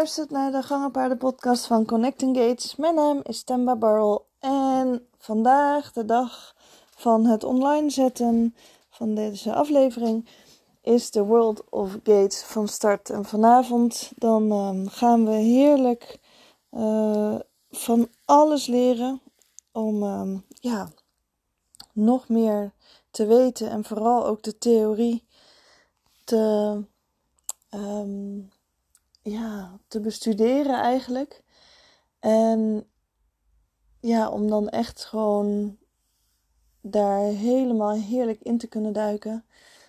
luistert naar de Gangenpaarden podcast van Connecting Gates. Mijn naam is Temba Barrel en vandaag, de dag van het online zetten van deze aflevering, is de World of Gates van start. En vanavond dan um, gaan we heerlijk uh, van alles leren om um, ja, nog meer te weten en vooral ook de theorie te... Um, ja, te bestuderen eigenlijk. En ja, om dan echt gewoon daar helemaal heerlijk in te kunnen duiken.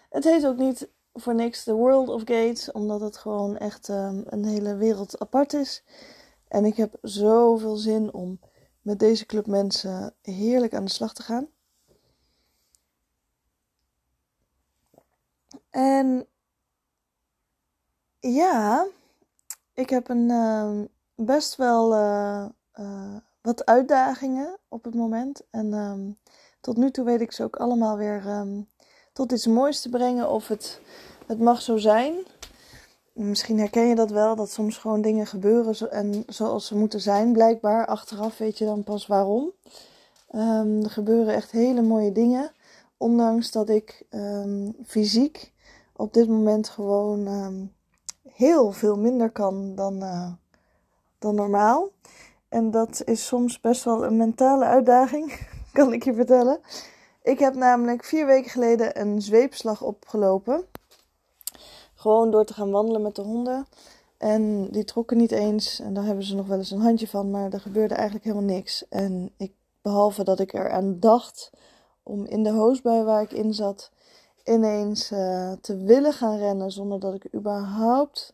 Het heet ook niet voor niks The World of Gates, omdat het gewoon echt um, een hele wereld apart is. En ik heb zoveel zin om met deze club mensen heerlijk aan de slag te gaan. En ja, ik heb een, uh, best wel uh, uh, wat uitdagingen op het moment. En um, tot nu toe weet ik ze ook allemaal weer um, tot iets moois te brengen. Of het, het mag zo zijn. Misschien herken je dat wel, dat soms gewoon dingen gebeuren en zoals ze moeten zijn. Blijkbaar achteraf weet je dan pas waarom. Er gebeuren echt hele mooie dingen. Ondanks dat ik fysiek op dit moment gewoon heel veel minder kan dan, uh, dan normaal. En dat is soms best wel een mentale uitdaging, kan ik je vertellen. Ik heb namelijk vier weken geleden een zweepslag opgelopen. Gewoon door te gaan wandelen met de honden. En die trokken niet eens. En daar hebben ze nog wel eens een handje van. Maar er gebeurde eigenlijk helemaal niks. En ik, behalve dat ik eraan dacht om in de hoosbui waar ik in zat ineens uh, te willen gaan rennen zonder dat ik überhaupt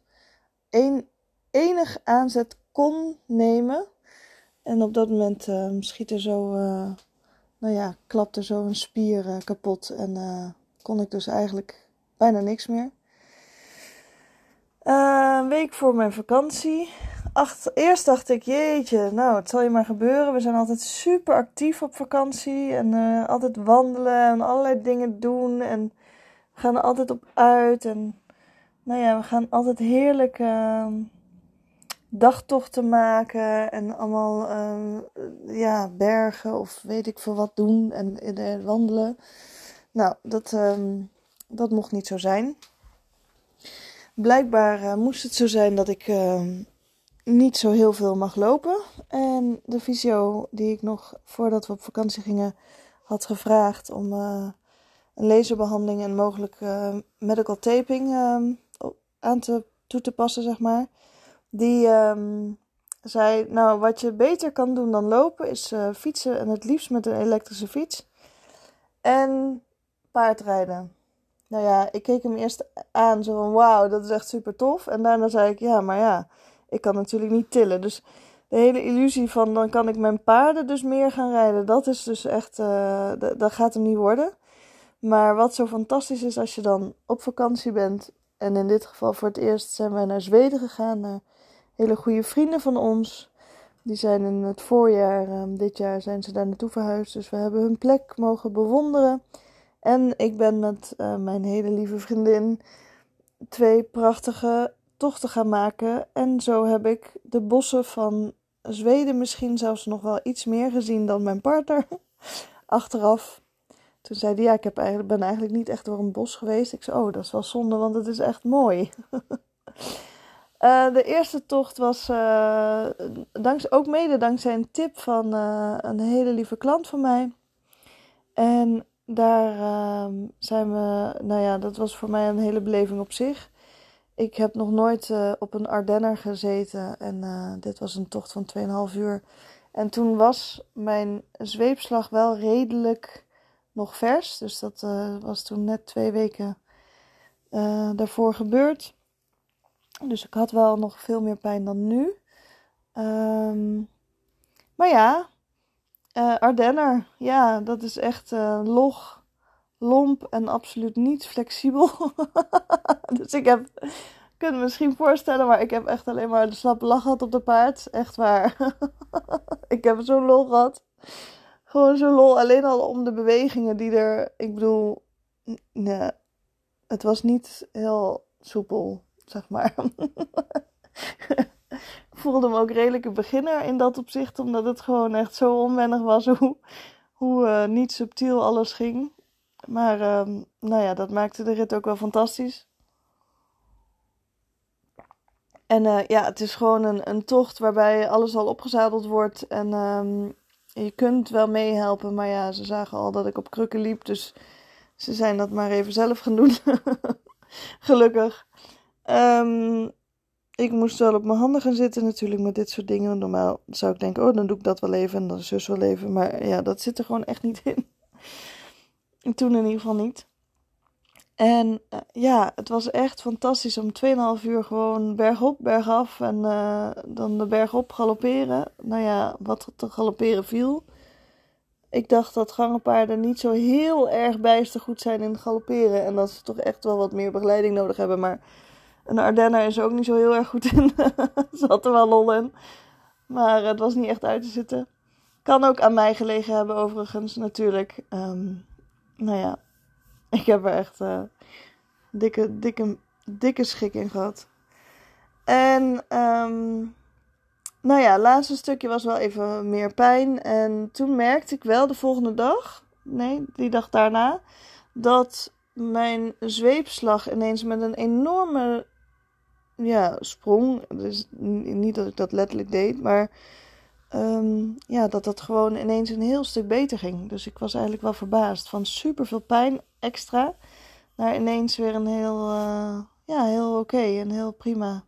een, enig aanzet kon nemen. En op dat moment uh, schiet er zo, uh, nou ja, klapte zo een spier kapot en kon ik dus eigenlijk bijna niks meer. een week voor mijn vakantie. Eerst dacht ik, jeetje, nou, het zal je maar gebeuren. We zijn altijd super actief op vakantie en altijd wandelen en allerlei dingen doen. En gaan er altijd op uit. En nou ja, we gaan altijd heerlijke uh, dagtochten maken. En allemaal uh, ja, bergen of weet ik veel wat doen. En, en wandelen. Nou, dat, ehm, dat mocht niet zo zijn. Blijkbaar uh, moest het zo zijn dat ik ehm, niet zo heel veel mag lopen. En de fysio die ik nog voordat we op vakantie gingen had gevraagd om eh, een laserbehandeling en mogelijk uh, medical taping uh, aan te, toe te passen, zeg maar. Die um, zei, nou wat je beter kan doen dan lopen is uh, fietsen en het liefst met een elektrische fiets. En paardrijden. Nou ja, ik keek hem eerst aan zo van wauw, dat is echt super tof. En daarna zei ik, ja, maar ja, ik kan natuurlijk niet tillen. Dus de hele illusie van dan kan ik mijn paarden dus meer gaan rijden, dat is dus echt, uh, dat gaat hem niet worden. Maar wat zo fantastisch is als je dan op vakantie bent. En in dit geval voor het eerst zijn wij naar Zweden gegaan. Hele goede vrienden van ons. Die zijn in het voorjaar, um, dit jaar zijn ze daar naartoe verhuisd. Dus we hebben hun plek mogen bewonderen. En ik ben met uh, mijn hele lieve vriendin twee prachtige tochten gaan maken. En zo heb ik de bossen van Zweden misschien zelfs nog wel iets meer gezien dan mijn partner. Achteraf. Toen zei hij, ja, ik heb eigenlijk, ben eigenlijk niet echt door een bos geweest. Ik zei, oh, dat is wel zonde, want het is echt mooi. uh, de eerste tocht was uh, dankzij, ook mede dankzij een tip van uh, een hele lieve klant van mij. En daar ehm, zijn we, nou ja, dat was voor mij een hele beleving op zich. Ik heb nog nooit op een Ardenner gezeten en dit was een tocht van 2,5 uur. En toen was mijn zweepslag wel redelijk nog vers. Dus dat uh, was toen net twee weken uh, daarvoor gebeurd. Dus ik had wel nog veel meer pijn dan nu. Um, maar ja, uh, Ardenner, ja, dat is echt log, lomp en absoluut niet flexibel. dus ik heb, kunt me misschien voorstellen, maar ik heb echt alleen maar de slappe lach gehad op de paard. Echt waar. ik heb zo'n lol gehad. Gewoon zo lol. Alleen al om de bewegingen die er. Ik bedoel. Nee, het was niet heel soepel, zeg maar. voelde me ook redelijk een beginner in dat opzicht, omdat het gewoon echt zo onwennig was hoe, hoe uh, niet subtiel alles ging. Maar um, nou ja, dat maakte de rit ook wel fantastisch. En uh, ja, het is gewoon een, een tocht waarbij alles al opgezadeld wordt. En um, je kunt wel meehelpen, maar ja, ze zagen al dat ik op krukken liep. Dus ze zijn dat maar even zelf gaan doen. Gelukkig. Um, ik moest wel op mijn handen gaan zitten natuurlijk met dit soort dingen. Normaal zou ik denken, oh dan doe ik dat wel even en dan zus wel even. Maar ja, dat zit er gewoon echt niet in. En toen in ieder geval niet. En uh, ja, het was echt fantastisch om 2,5 uur gewoon bergop, bergaf en uh, dan de berg op galopperen. Nou ja, wat te galopperen viel. Ik dacht dat gangenpaarden niet zo heel erg bijster goed zijn in galopperen. En dat ze toch echt wel wat meer begeleiding nodig hebben. Maar een Ardenner is ook niet zo heel erg goed in. Zat er wel lol in. Maar het was niet echt uit te zitten. Kan ook aan mij gelegen hebben, overigens, natuurlijk. Um, nou ja, ik heb er echt uh, dikke, dikke, dikke schik in gehad. En um, nou ja, laatste stukje was wel even meer pijn. En toen merkte ik wel de volgende dag, nee, die dag daarna, dat mijn zweepslag ineens met een enorme ja, sprong. Dus niet dat ik dat letterlijk deed, maar um, ja, dat dat gewoon ineens een heel stuk beter ging. Dus ik was eigenlijk wel verbaasd. Van super veel pijn extra naar ineens weer een heel, uh, ja, heel oké en heel prima.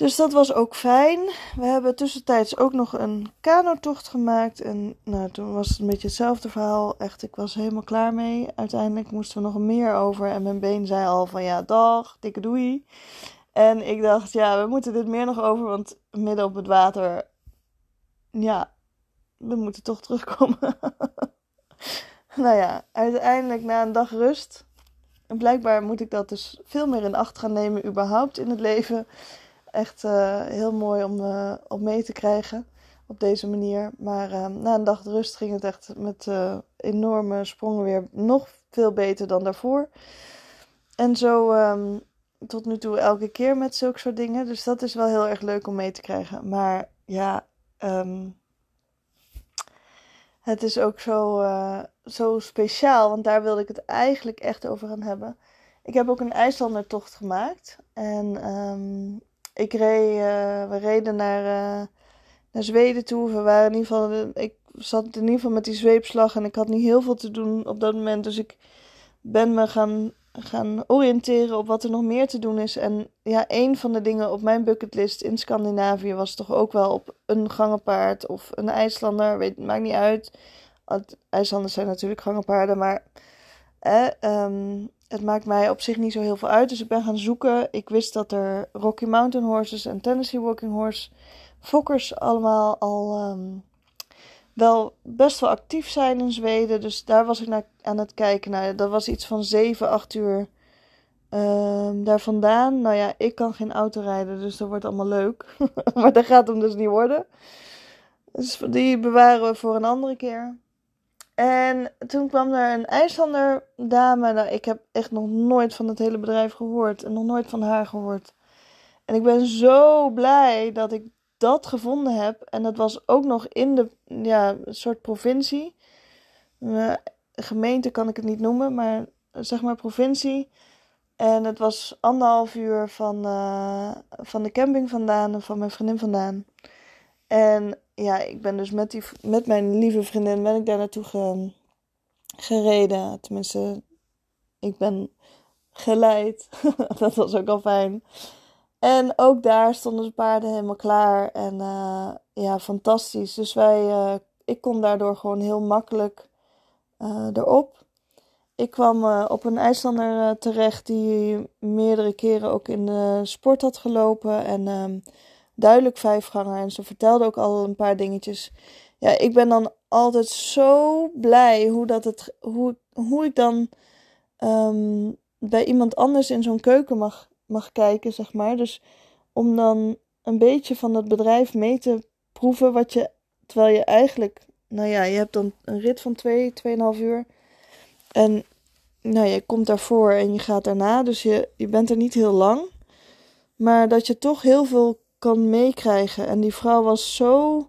Dus dat was ook fijn. We hebben tussentijds ook nog een kanotocht gemaakt. En nou, toen was het een beetje hetzelfde verhaal. Echt, ik was helemaal klaar mee. Uiteindelijk moesten we nog meer over. En mijn been zei al van ja, dag, dikke doei. En ik dacht, ja, we moeten dit meer nog over. Want midden op het water, ja, we moeten toch terugkomen. nou ja, uiteindelijk na een dag rust. En blijkbaar moet ik dat dus veel meer in acht gaan nemen, überhaupt in het leven echt uh, heel mooi om uh, op mee te krijgen op deze manier. Maar uh, na een dag rust ging het echt met enorme sprongen weer nog veel beter dan daarvoor. En zo um, tot nu toe elke keer met zulke soort dingen. Dus dat is wel heel erg leuk om mee te krijgen. Maar ja, um, het is ook zo, zo speciaal. Want daar wilde ik het eigenlijk echt over gaan hebben. Ik heb ook een IJslandertocht gemaakt. En um, ik reed, uh, we reden naar, uh, naar Zweden toe. We waren in ieder geval, ik zat in ieder geval met die zweepslag en ik had niet heel veel te doen op dat moment. Dus ik ben me gaan, gaan oriënteren op wat er nog meer te doen is. En ja, een van de dingen op mijn bucketlist in Scandinavië was toch ook wel op een gangenpaard of een IJslander. Weet, maakt niet uit. IJslanders zijn natuurlijk gangenpaarden, maar eh, het maakt mij op zich niet zo heel veel uit. Dus ik ben gaan zoeken. Ik wist dat er Rocky Mountain Horses en Tennessee Walking Horse fokkers allemaal al um, wel best wel actief zijn in Zweden. Dus daar was ik naar aan het kijken. Nou, dat was iets van 7, 8 uur um, daar vandaan. Nou ja, ik kan geen auto rijden, dus dat wordt allemaal leuk. maar dat gaat hem dus niet worden. Dus die bewaren we voor een andere keer. En toen kwam er een IJslander dame. Nou, ik heb echt nog nooit van het hele bedrijf gehoord. En nog nooit van haar gehoord. En ik ben zo blij dat ik dat gevonden heb. En dat was ook nog in de ja, soort provincie. Uh, gemeente kan ik het niet noemen, maar zeg maar provincie. En het was anderhalf uur van, uh, van de camping vandaan en van mijn vriendin vandaan. En ja, ik ben dus met, die, met mijn lieve vriendin ben ik daar naartoe gereden. Tenminste, ik ben geleid. dat was ook al fijn. En ook daar stonden de paarden helemaal klaar. En uh, ja, fantastisch. Dus wij, uh, ik kon daardoor gewoon heel makkelijk uh, erop. Ik kwam op een IJslander terecht die meerdere keren ook in de sport had gelopen. En ehm, duidelijk vijfganger. En ze vertelde ook al een paar dingetjes. Ja, ik ben dan altijd zo blij hoe, dat het, hoe, hoe ik dan um, bij iemand anders in zo'n keuken mag, mag kijken, zeg maar. Dus om dan een beetje van dat bedrijf mee te proeven wat je, terwijl je eigenlijk, nou ja, je hebt dan een rit van twee, tweeënhalf uur. En nou, je komt daarvoor en je gaat daarna, dus je, je bent er niet heel lang. Maar dat je toch heel veel kan meekrijgen. En die vrouw was zo,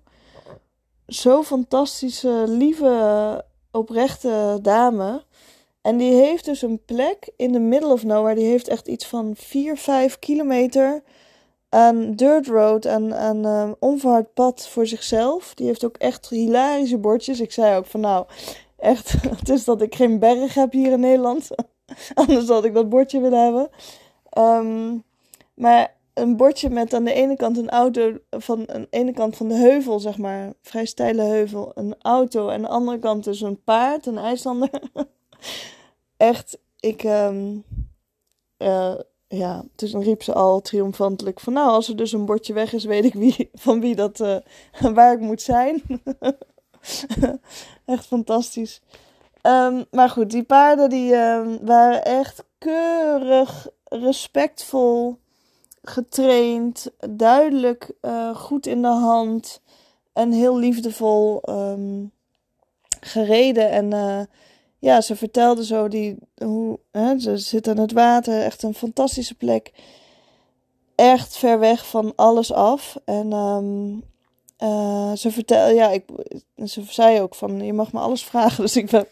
zo fantastische, lieve, oprechte dame. En die heeft dus een plek in the middle of nowhere. Die heeft echt iets van 4, 5 kilometer aan dirt road, aan, aan uh, onverhard pad voor zichzelf. Die heeft ook echt hilarische bordjes. Ik zei ook van nou, echt, het is dat ik geen berg heb hier in Nederland. Anders had ik dat bordje willen hebben. Um, maar een bordje met aan de ene kant een auto, van aan de ene kant van de heuvel, zeg maar, vrij steile heuvel, een auto. En aan de andere kant dus een paard, een IJslander. echt, ik, um, uh, ja, riep ze al triomfantelijk van, nou, als er dus een bordje weg is, weet ik wie, van wie dat, uh, waar ik moet zijn. echt fantastisch. Um, maar goed, die paarden die um, waren echt keurig, respectvol, getraind, duidelijk uh, goed in de hand en heel liefdevol gereden. En ja, ze vertelde zo die, hoe, hè, ze zit aan het water, echt een fantastische plek. Echt ver weg van alles af. En um, uh, ze vertelde, ja, ik, ze zei ook van, je mag me alles vragen. Dus ik ben,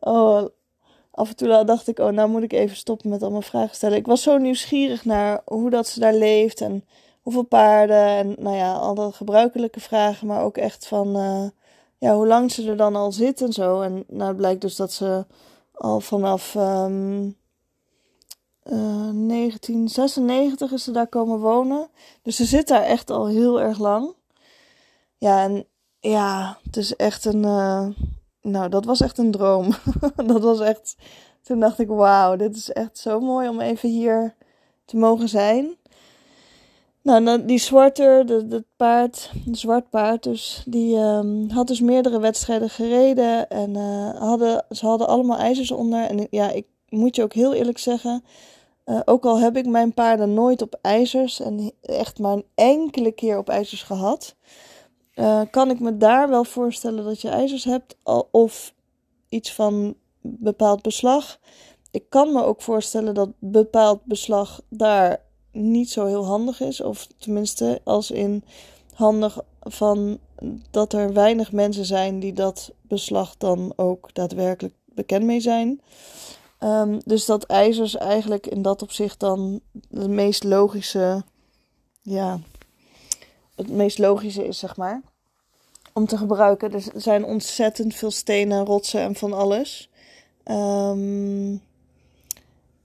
oh, af en toe dacht ik, oh, nou moet ik even stoppen met allemaal vragen stellen. Ik was zo nieuwsgierig naar hoe dat ze daar leeft en hoeveel paarden en, nou ja, alle gebruikelijke vragen, maar ook echt van, uh, ja, hoe lang ze er dan al zit en zo. En nou, blijkt dus dat ze al vanaf um, uh, 1996 is ze daar komen wonen. Dus ze zit daar echt al heel erg lang. Ja, en ja, het is echt een. Uh, nou, dat was echt een droom. dat was echt. Toen dacht ik, wauw, dit is echt zo mooi om even hier te mogen zijn. Nou, die zwarte, dat paard, een zwart paard dus, die um, had dus meerdere wedstrijden gereden. En uh, hadden, ze hadden allemaal ijzers onder. En ja, ik moet je ook heel eerlijk zeggen, uh, ook al heb ik mijn paarden nooit op ijzers en echt maar een enkele keer op ijzers gehad uh, kan ik me daar wel voorstellen dat je ijzers hebt of iets van bepaald beslag. Ik kan me ook voorstellen dat bepaald beslag daar niet zo heel handig is. Of tenminste, als in handig van dat er weinig mensen zijn die dat beslag dan ook daadwerkelijk bekend mee zijn. Um, dus dat ijzers eigenlijk in dat opzicht dan de meest logische ja, het meest logische is, zeg maar. Om te gebruiken. Er zijn ontzettend veel stenen, rotsen en van alles. Um,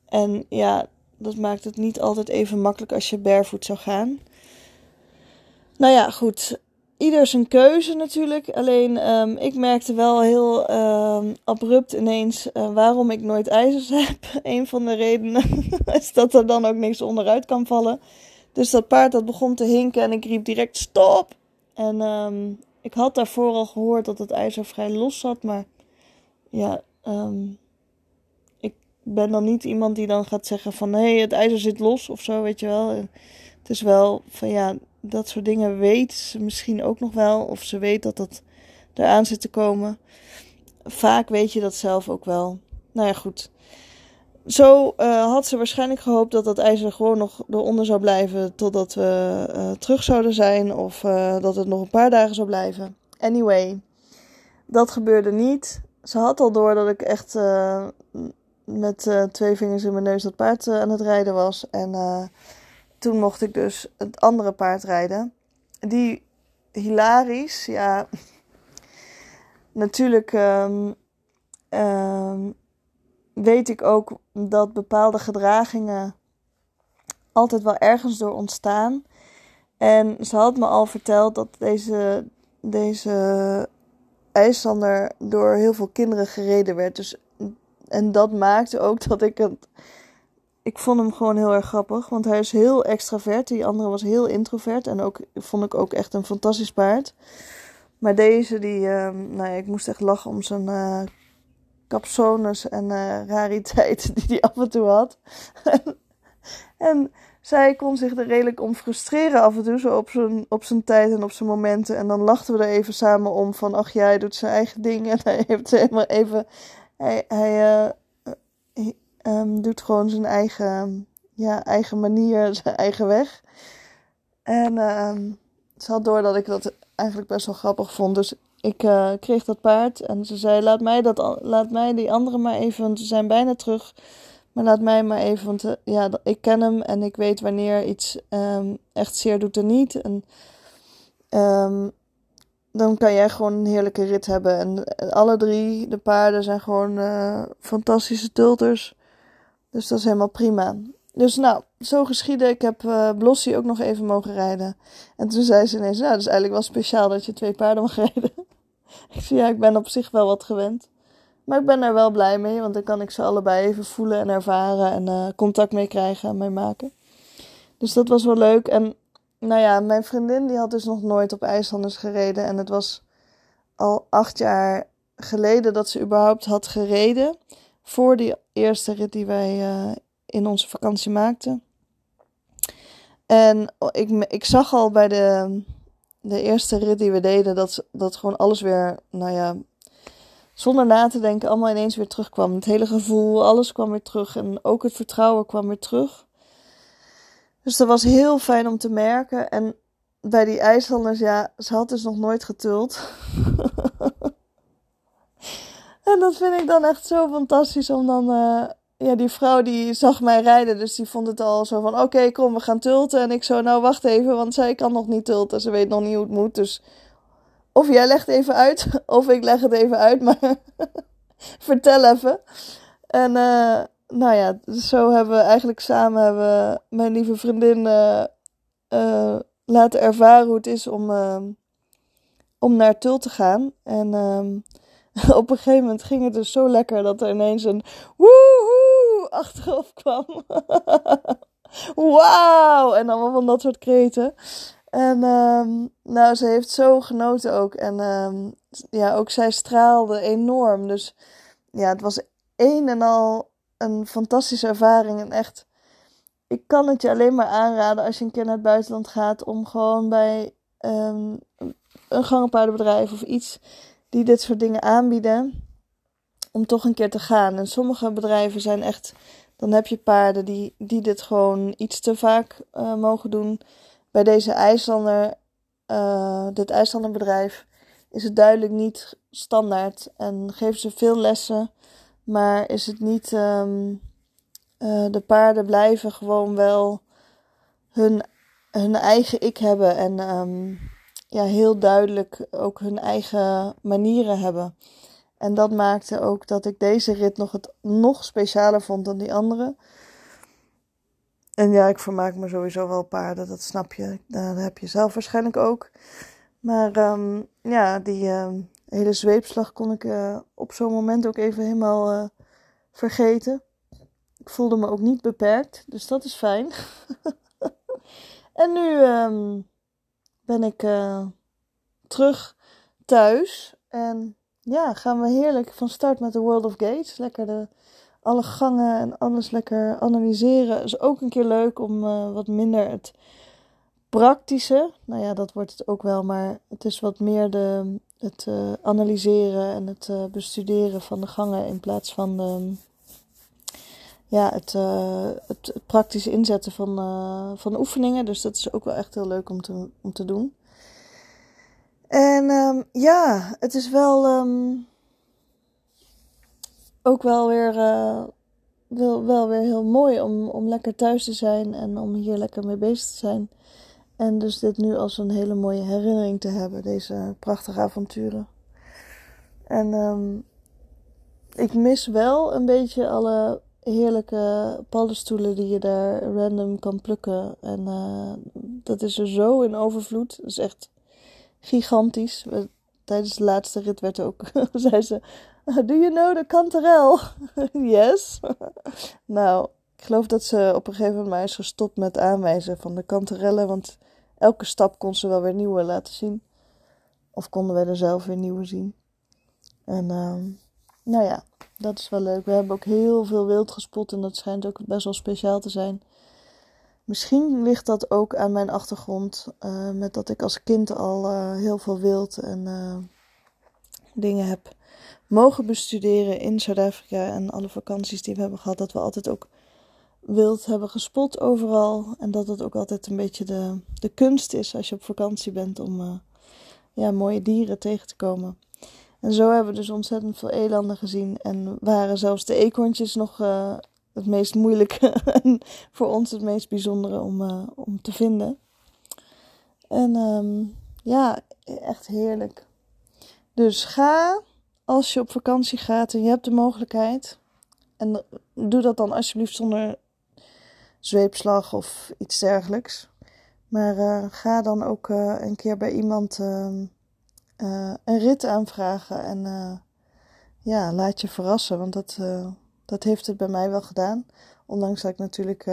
en ja, dat maakt het niet altijd even makkelijk als je barefoot zou gaan. Nou ja, goed. Ieder zijn keuze natuurlijk. Alleen um, ik merkte wel heel um, abrupt ineens uh, waarom ik nooit ijzers heb. Een van de redenen is dat er dan ook niks onderuit kan vallen. Dus dat paard dat begon te hinken en ik riep direct stop. En um, ik had daarvoor al gehoord dat het ijzer vrij los zat, maar ja, um, ben dan niet iemand die dan gaat zeggen van hé, hey, het ijzer zit los of zo, weet je wel. Het is wel van ja, dat soort dingen weet ze misschien ook nog wel, of ze weet dat dat eraan zit te komen. Vaak weet je dat zelf ook wel. Nou ja, goed. Zo uh, had ze waarschijnlijk gehoopt dat dat ijzer gewoon nog eronder zou blijven totdat we uh, terug zouden zijn of uh, dat het nog een paar dagen zou blijven. Anyway, dat gebeurde niet. Ze had al door dat ik echt met twee vingers in mijn neus dat paard aan het rijden was. En toen mocht ik dus het andere paard rijden. Die hilarisch, ja. Natuurlijk. Um, um, weet ik ook dat bepaalde gedragingen altijd wel ergens door ontstaan. En ze had me al verteld dat deze, deze IJslander door heel veel kinderen gereden werd. Dus, en dat maakte ook dat ik het. Ik vond hem gewoon heel erg grappig, want hij is heel extravert. Die andere was heel introvert en ook vond ik ook echt een fantastisch paard. Maar deze, die, uh, nou ja, ik moest echt lachen om zijn uh, en uh, rariteiten die hij af en toe had. en zij kon zich er redelijk om frustreren af en toe, zo op zijn, op zijn tijd en op zijn momenten. En dan lachten we er even samen om van, ach ja, hij doet zijn eigen ding en hij heeft helemaal even, hij, hij uh, um, doet gewoon zijn eigen ja, eigen manier, zijn eigen weg. En ehm, ze had door dat ik dat eigenlijk best wel grappig vond. Dus ik uh, kreeg dat paard en ze zei: laat mij, dat, laat mij die andere maar even, want ze zijn bijna terug. Maar laat mij maar even, want uh, ja, ik ken hem en ik weet wanneer iets um, echt zeer doet en niet. En um, dan kan jij gewoon een heerlijke rit hebben. En alle drie, de paarden, zijn gewoon uh, fantastische tulters. Dus dat is helemaal prima. Dus nou, zo geschieden. Ik heb uh, Blossie ook nog even mogen rijden. En toen zei ze ineens, nou, dat is eigenlijk wel speciaal dat je twee paarden mag rijden. ik zei, ja, ik ben op zich wel wat gewend. Maar ik ben er wel blij mee, want dan kan ik ze allebei even voelen en ervaren en uh, contact mee krijgen en mee maken. Dus dat was wel leuk. En nou ja, mijn vriendin die had dus nog nooit op IJslanders gereden. En het was al acht jaar geleden dat ze überhaupt had gereden. Voor die eerste rit die wij uh, in onze vakantie maakten. En ik, ik zag al bij de, de eerste rit die we deden dat, dat gewoon alles weer, nou ja, zonder na te denken, allemaal ineens weer terugkwam. Het hele gevoel, alles kwam weer terug en ook het vertrouwen kwam weer terug. Dus dat was heel fijn om te merken. En bij die IJslanders, ja, ze had dus nog nooit getuld. en dat vind ik dan echt zo fantastisch om dan... Uh, ja, die vrouw die zag mij rijden, dus die vond het al zo van... Oké, kom, we gaan tulten. En ik zo, nou wacht even, want zij kan nog niet tulten. Ze weet nog niet hoe het moet, dus... Of jij legt even uit, of ik leg het even uit, maar... vertel even. En... Uh, nou ja, zo hebben we eigenlijk samen hebben mijn lieve vriendin uh, uh, laten ervaren hoe het is om, uh, om naar Tul te gaan. En um, op een gegeven moment ging het dus zo lekker dat er ineens een woehoe achteraf kwam. Wauw! En allemaal van dat soort kreten. En um, nou, ze heeft zo genoten ook. En ja, ook zij straalde enorm. Dus ja, het was een en al een fantastische ervaring. En echt, ik kan het je alleen maar aanraden als je een keer naar het buitenland gaat. Om gewoon bij um, een gangenpaardenbedrijf of iets die dit soort dingen aanbieden. Om toch een keer te gaan. En sommige bedrijven zijn echt. Dan heb je paarden die, die dit gewoon iets te vaak uh, mogen doen. Bij deze IJslander, uh, dit IJslanderbedrijf, is het duidelijk niet standaard. En geven ze veel lessen. Maar is het niet. Um, uh, de paarden blijven gewoon wel hun, hun eigen ik hebben. En um, ja, heel duidelijk ook hun eigen manieren hebben. En dat maakte ook dat ik deze rit nog, het, nog specialer vond dan die andere. En ja, ik vermaak me sowieso wel paarden, dat snap je. Dat heb je zelf waarschijnlijk ook. Maar um, ja, die, hele zweepslag kon ik uh, op zo'n moment ook even helemaal uh, vergeten. Ik voelde me ook niet beperkt, dus dat is fijn. en nu um, ben ik uh, terug thuis. En ja, gaan we heerlijk van start met de World of Gates. Lekker de, alle gangen en alles lekker analyseren. Is ook een keer leuk om wat minder het praktische. Nou ja, dat wordt het ook wel, maar het is wat meer de het uh, analyseren en het uh, bestuderen van de gangen in plaats van de, ja, het, uh, het, inzetten van, van oefeningen. Dus dat is ook wel echt heel leuk om te, om te doen. En um, ja, het is wel um, ook wel weer, wel, wel weer heel mooi om, om lekker thuis te zijn en om hier lekker mee bezig te zijn. En dus dit nu als een hele mooie herinnering te hebben, deze prachtige avonturen. En um, ik mis wel een beetje alle heerlijke paddenstoelen die je daar random kan plukken. En uh, dat is er zo in overvloed. Dat is echt gigantisch. Tijdens de laatste rit werd ook, zei ze, do you know the kanterel? yes. nou, ik geloof dat ze op een gegeven moment maar is gestopt met aanwijzen van de kanterellen, want elke stap kon ze wel weer nieuwe laten zien. Of konden wij er zelf weer nieuwe zien. En uh, nou ja, dat is wel leuk. We hebben ook heel veel wild gespot en dat schijnt ook best wel speciaal te zijn. Misschien ligt dat ook aan mijn achtergrond. Uh, met dat ik als kind al uh, heel veel wild en uh, dingen heb mogen bestuderen in Zuid-Afrika. En alle vakanties die we hebben gehad, dat we altijd ook wild hebben gespot overal. En dat het ook altijd een beetje de, de kunst is als je op vakantie bent om uh, ja, mooie dieren tegen te komen. En zo hebben we dus ontzettend veel elanden gezien. En waren zelfs de eekhoorntjes nog uh, het meest moeilijke en voor ons het meest bijzondere om, uh, om te vinden. En um, ja, echt heerlijk. Dus ga als je op vakantie gaat en je hebt de mogelijkheid. En doe dat dan alsjeblieft zonder zweepslag of iets dergelijks. Maar uh, ga dan ook uh, een keer bij iemand uh, een rit aanvragen. En ja, laat je verrassen. Want dat, dat heeft het bij mij wel gedaan. Ondanks dat ik natuurlijk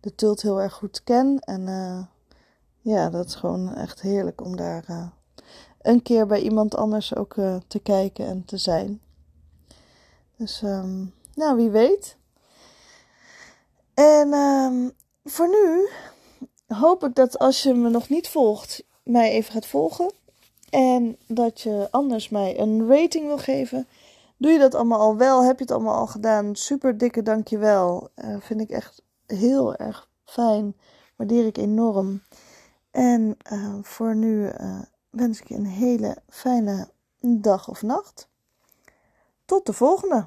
de Tult heel erg goed ken. En ja, dat is gewoon echt heerlijk om daar een keer bij iemand anders ook te kijken en te zijn. Dus um, nou, wie weet. En um, voor nu hoop ik dat als je me nog niet volgt, mij even gaat volgen. En dat je anders mij een rating wil geven. Doe je dat allemaal al wel? Heb je het allemaal al gedaan? Super dikke dankjewel. Uh, vind ik echt heel erg fijn. Waardeer ik enorm. En uh, voor nu uh, wens ik je een hele fijne dag of nacht. Tot de volgende.